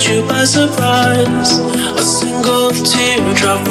Caught you by surprise. A single teardrop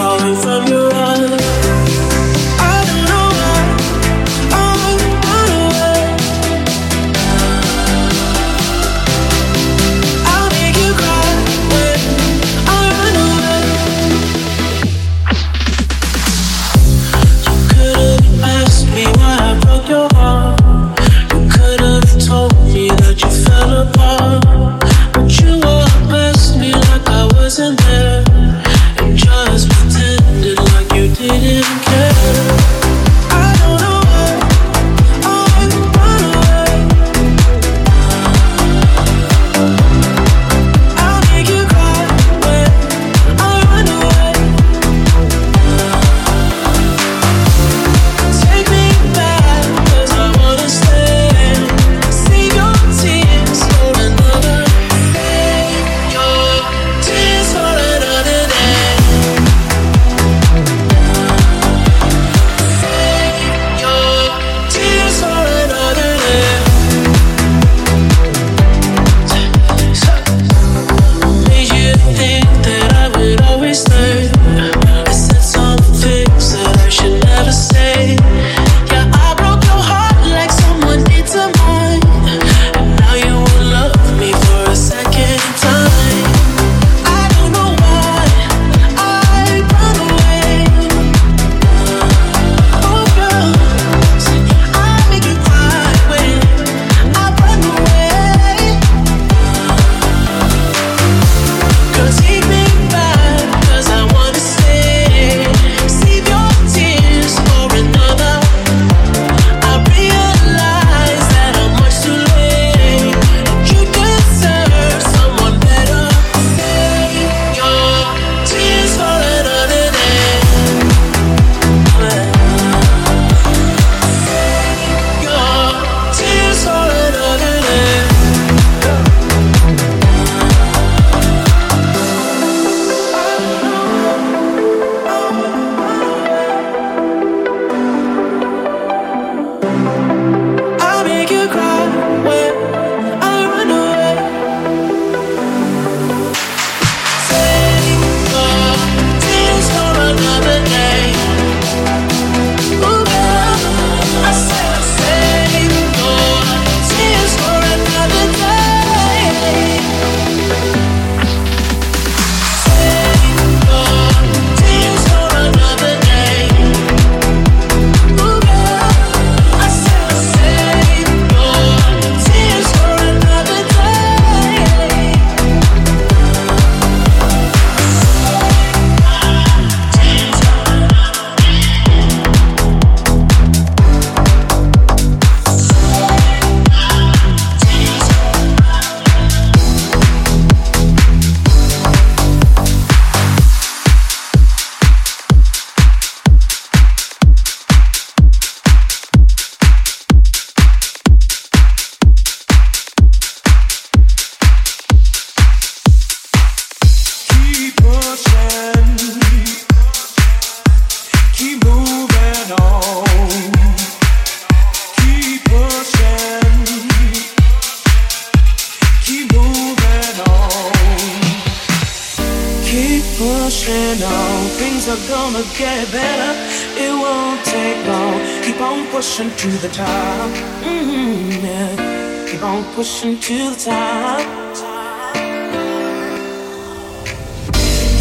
to the top. Mm-hmm, yeah. Keep on pushing to the top.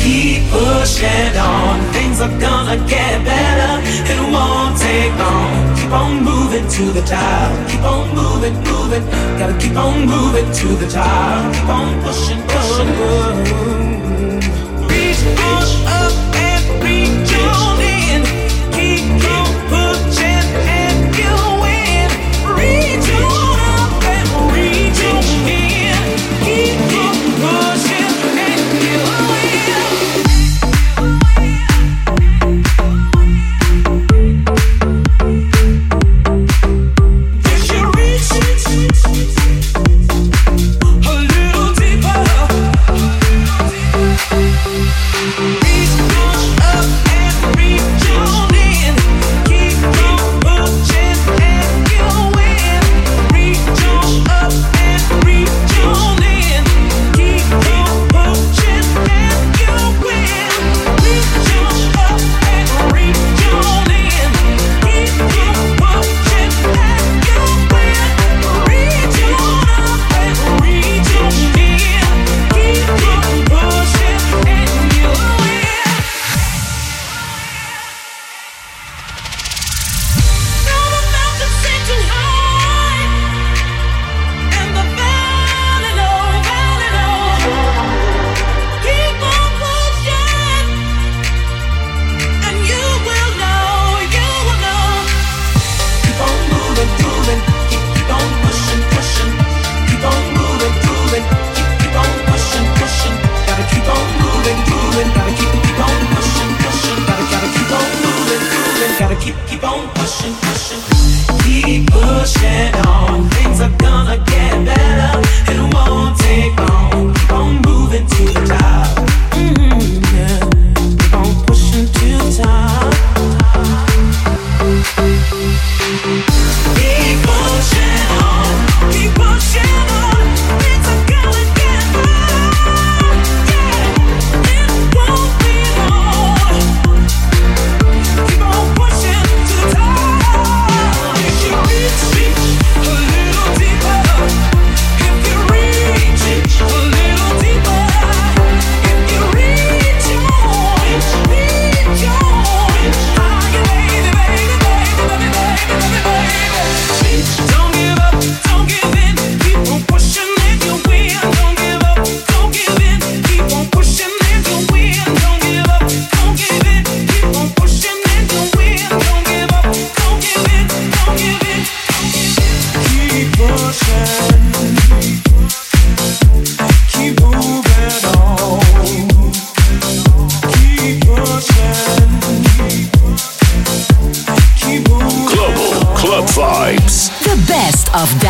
Keep pushing on. Things are gonna get better. It won't take long. Keep on moving to the top. Keep on moving, moving. Gotta keep on moving to the top. Keep on pushing, pushing. Reach, reach. up.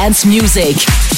Dance music.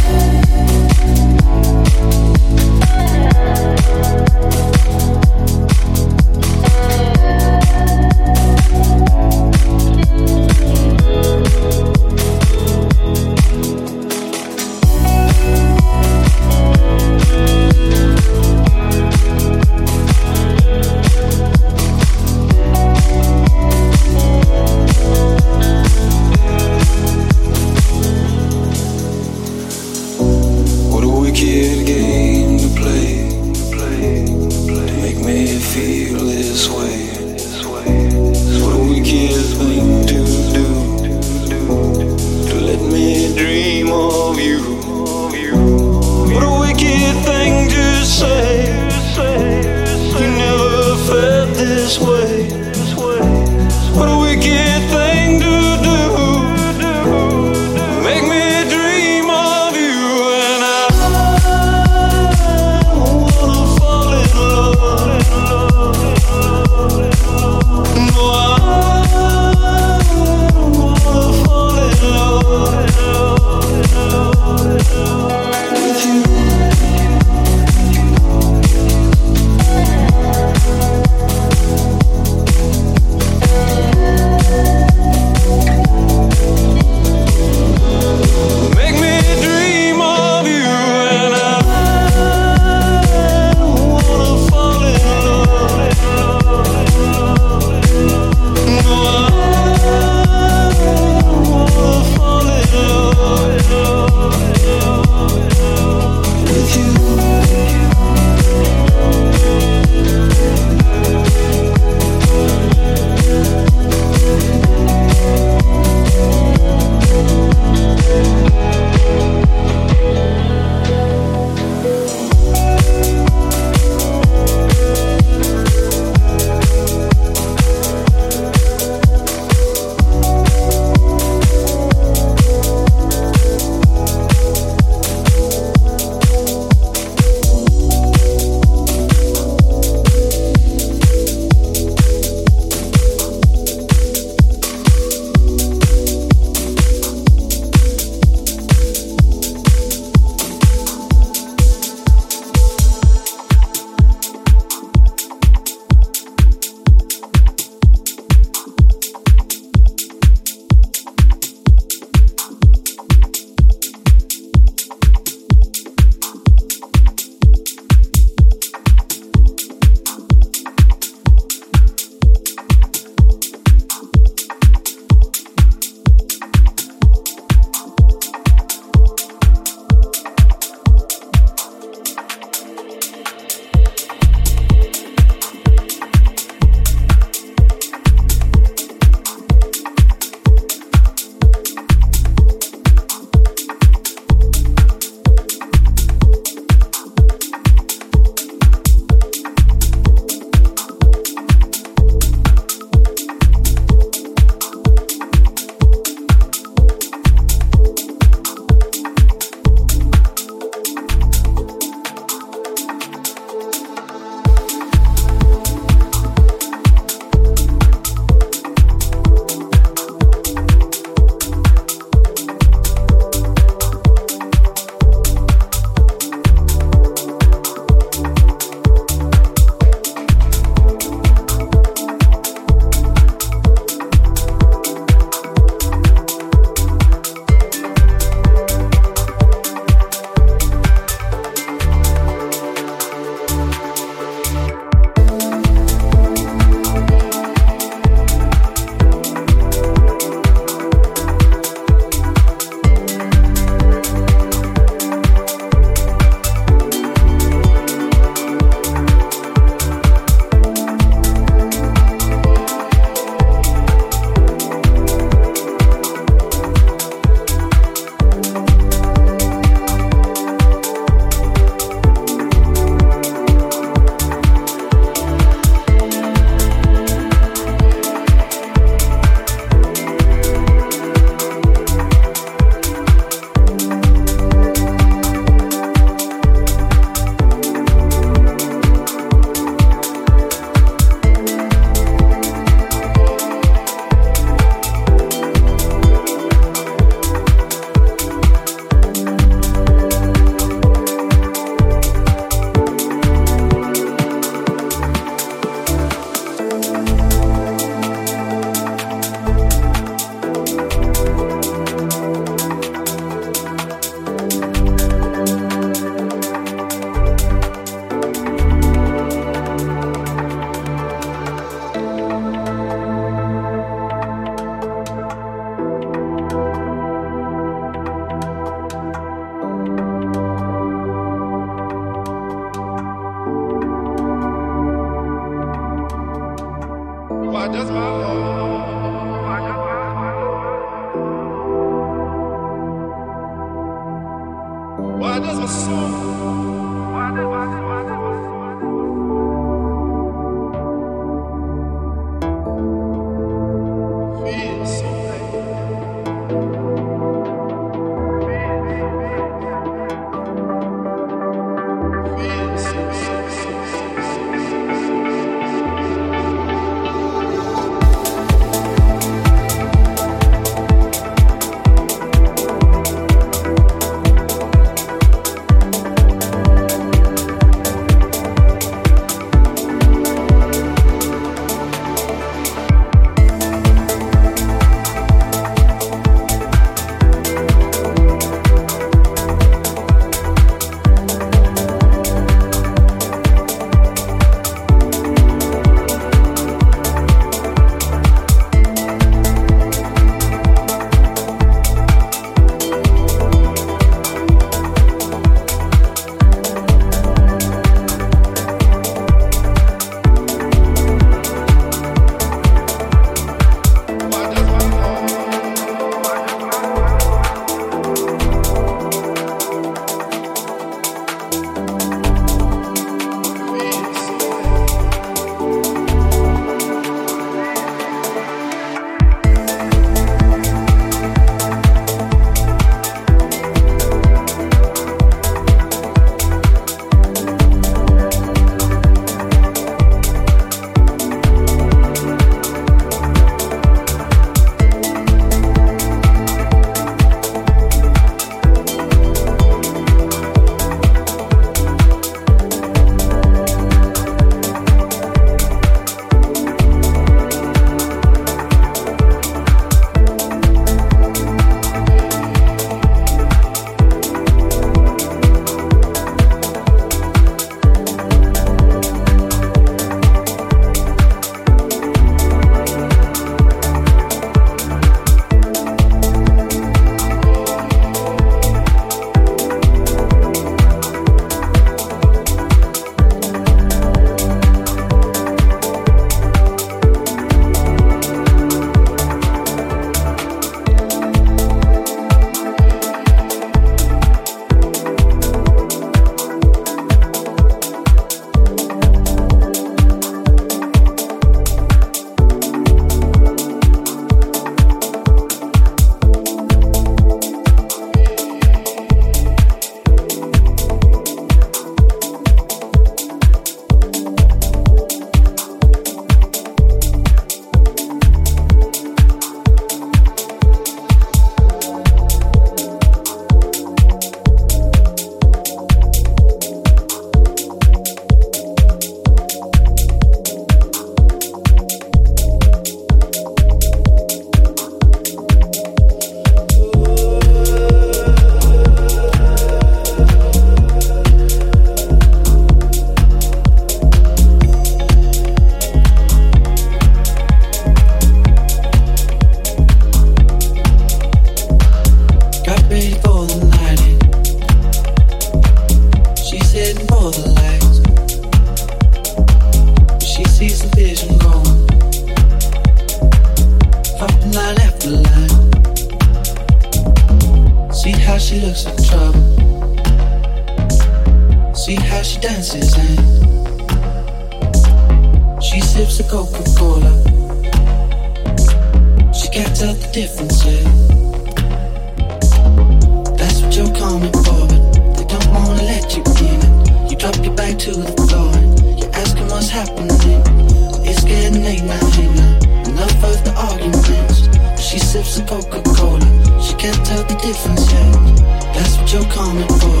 cups of Coca Cola. She can't tell the difference yet. That's what you're coming for.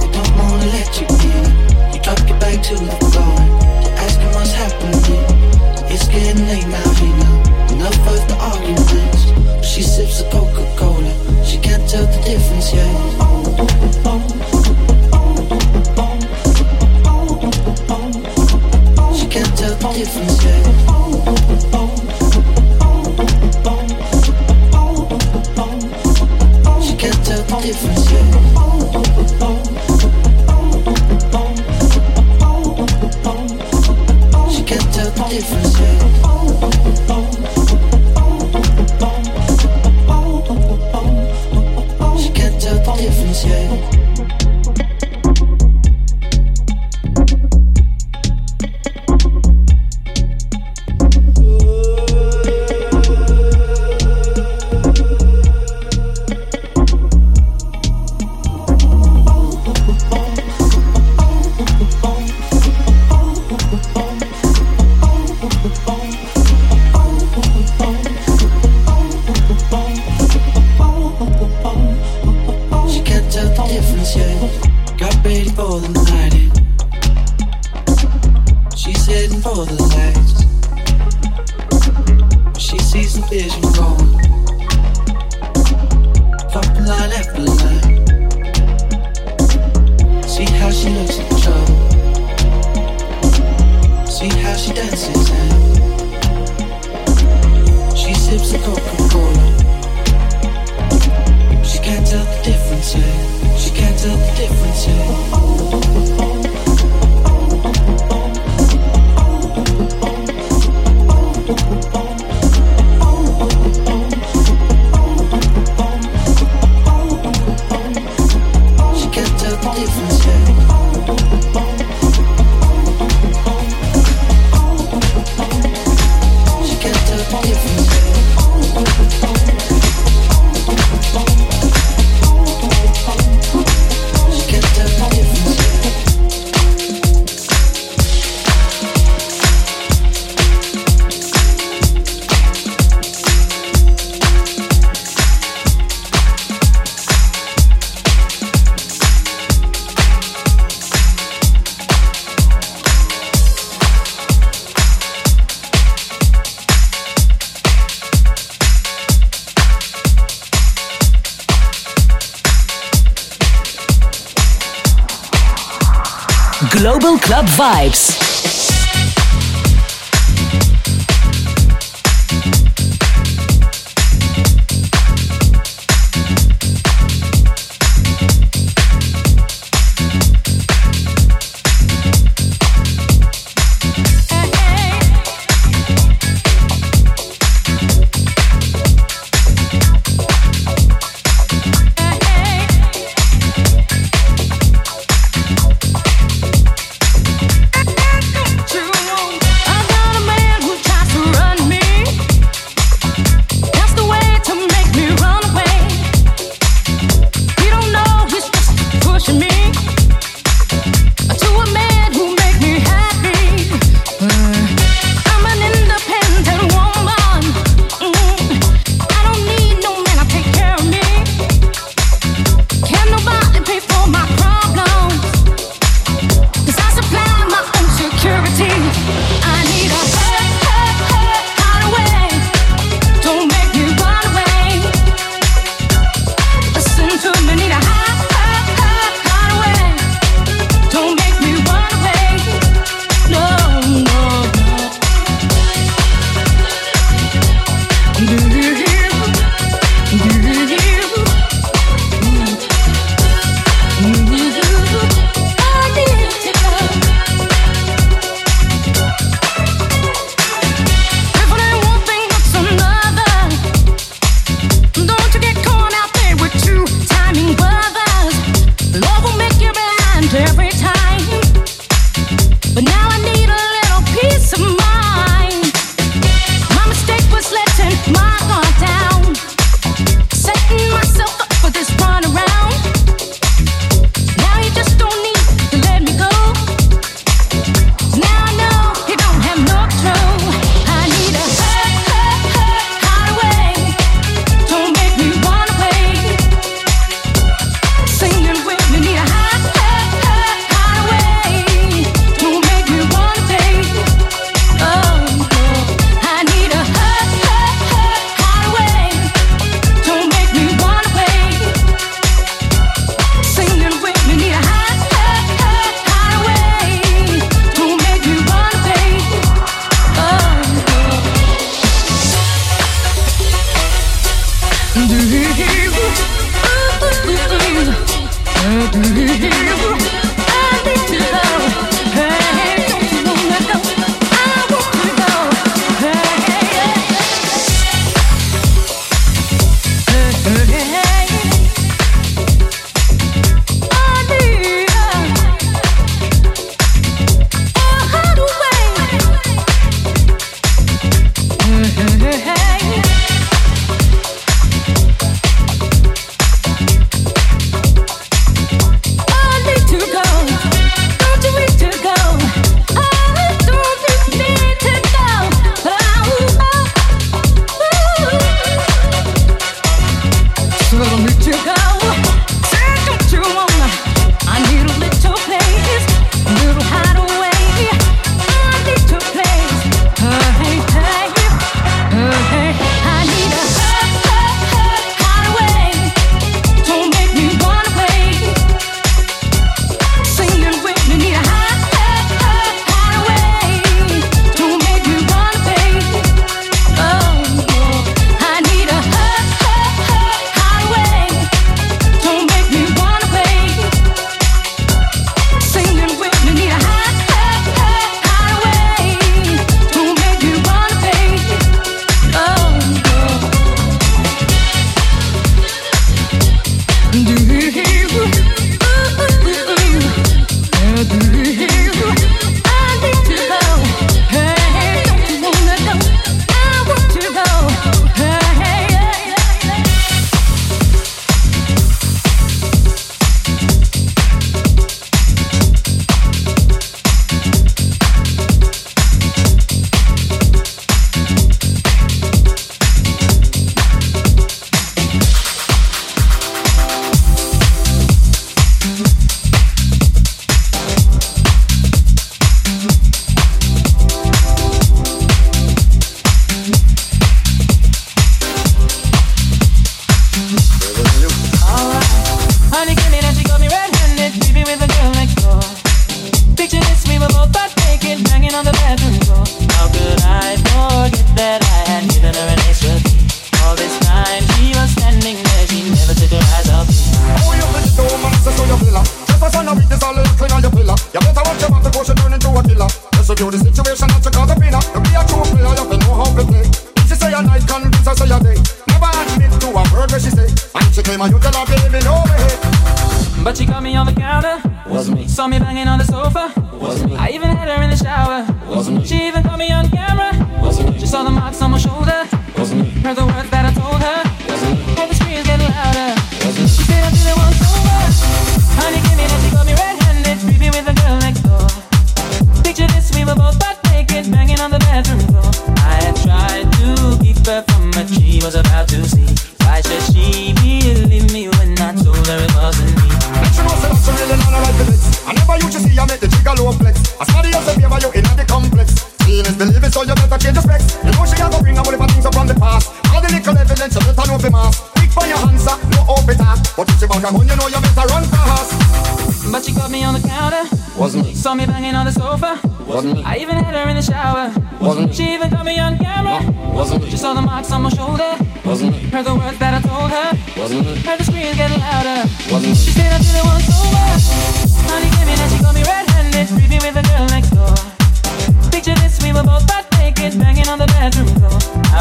They don't wanna let you in. You drop your bag to the floor. You're asking what's happening. It's getting late now, hey. Enough of the arguments. She sips a Coca Vibes.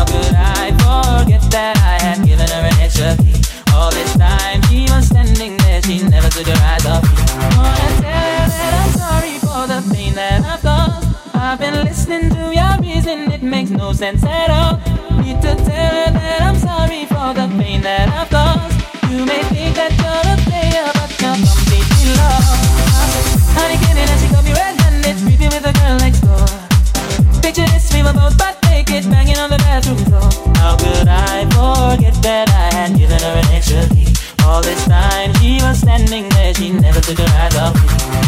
could I forget that I had given her an extra key? All this time she was standing there, she never took her eyes off me. Wanna tell her that I'm sorry for the pain that I've caused. I've been listening to your reason, it makes no sense at all. I love you.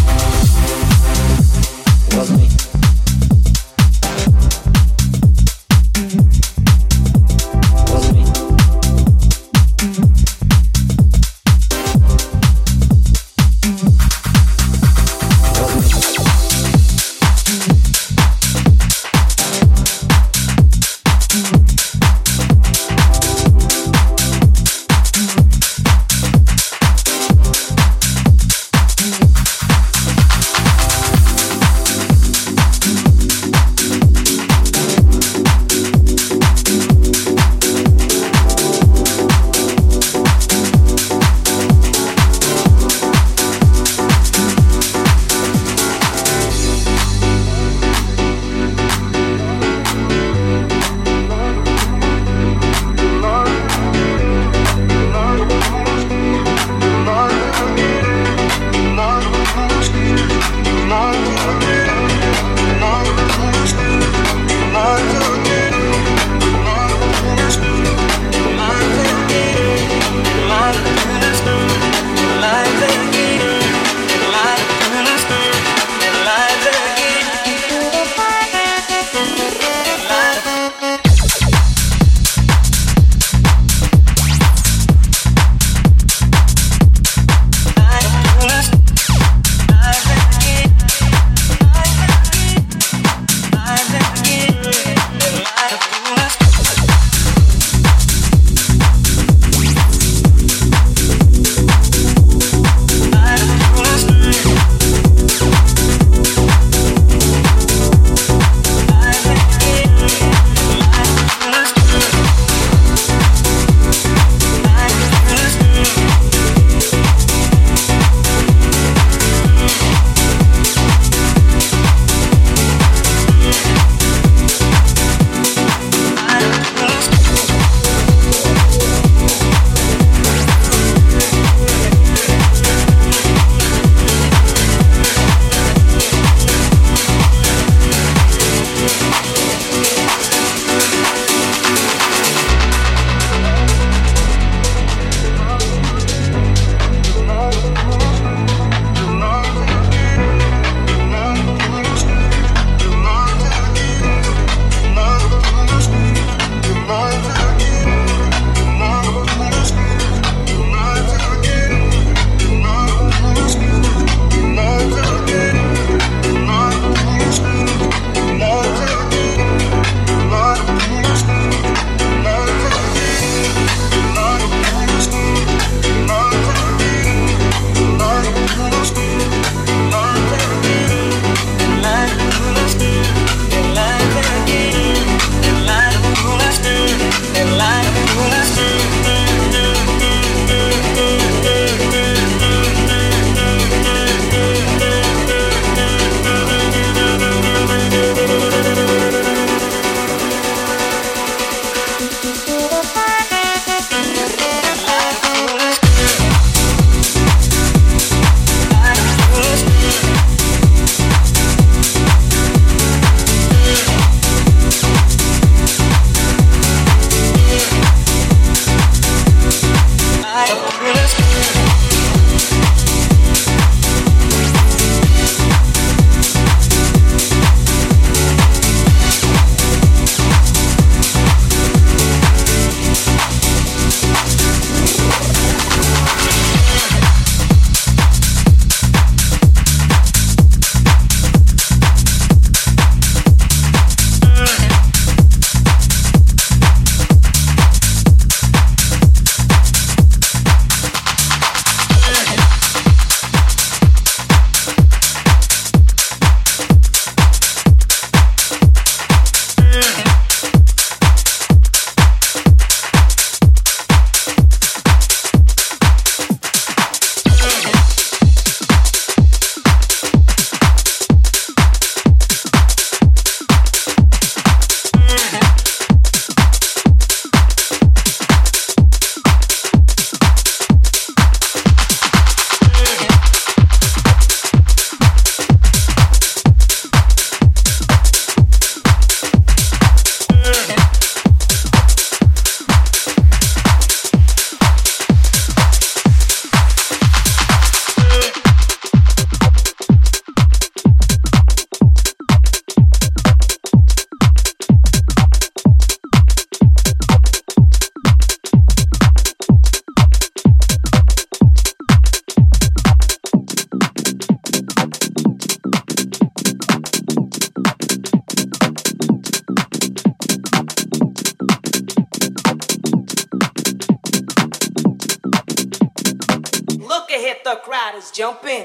Crowd is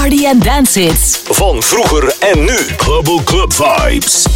party- en dance hits. Van vroeger en nu. Global Club Vibes.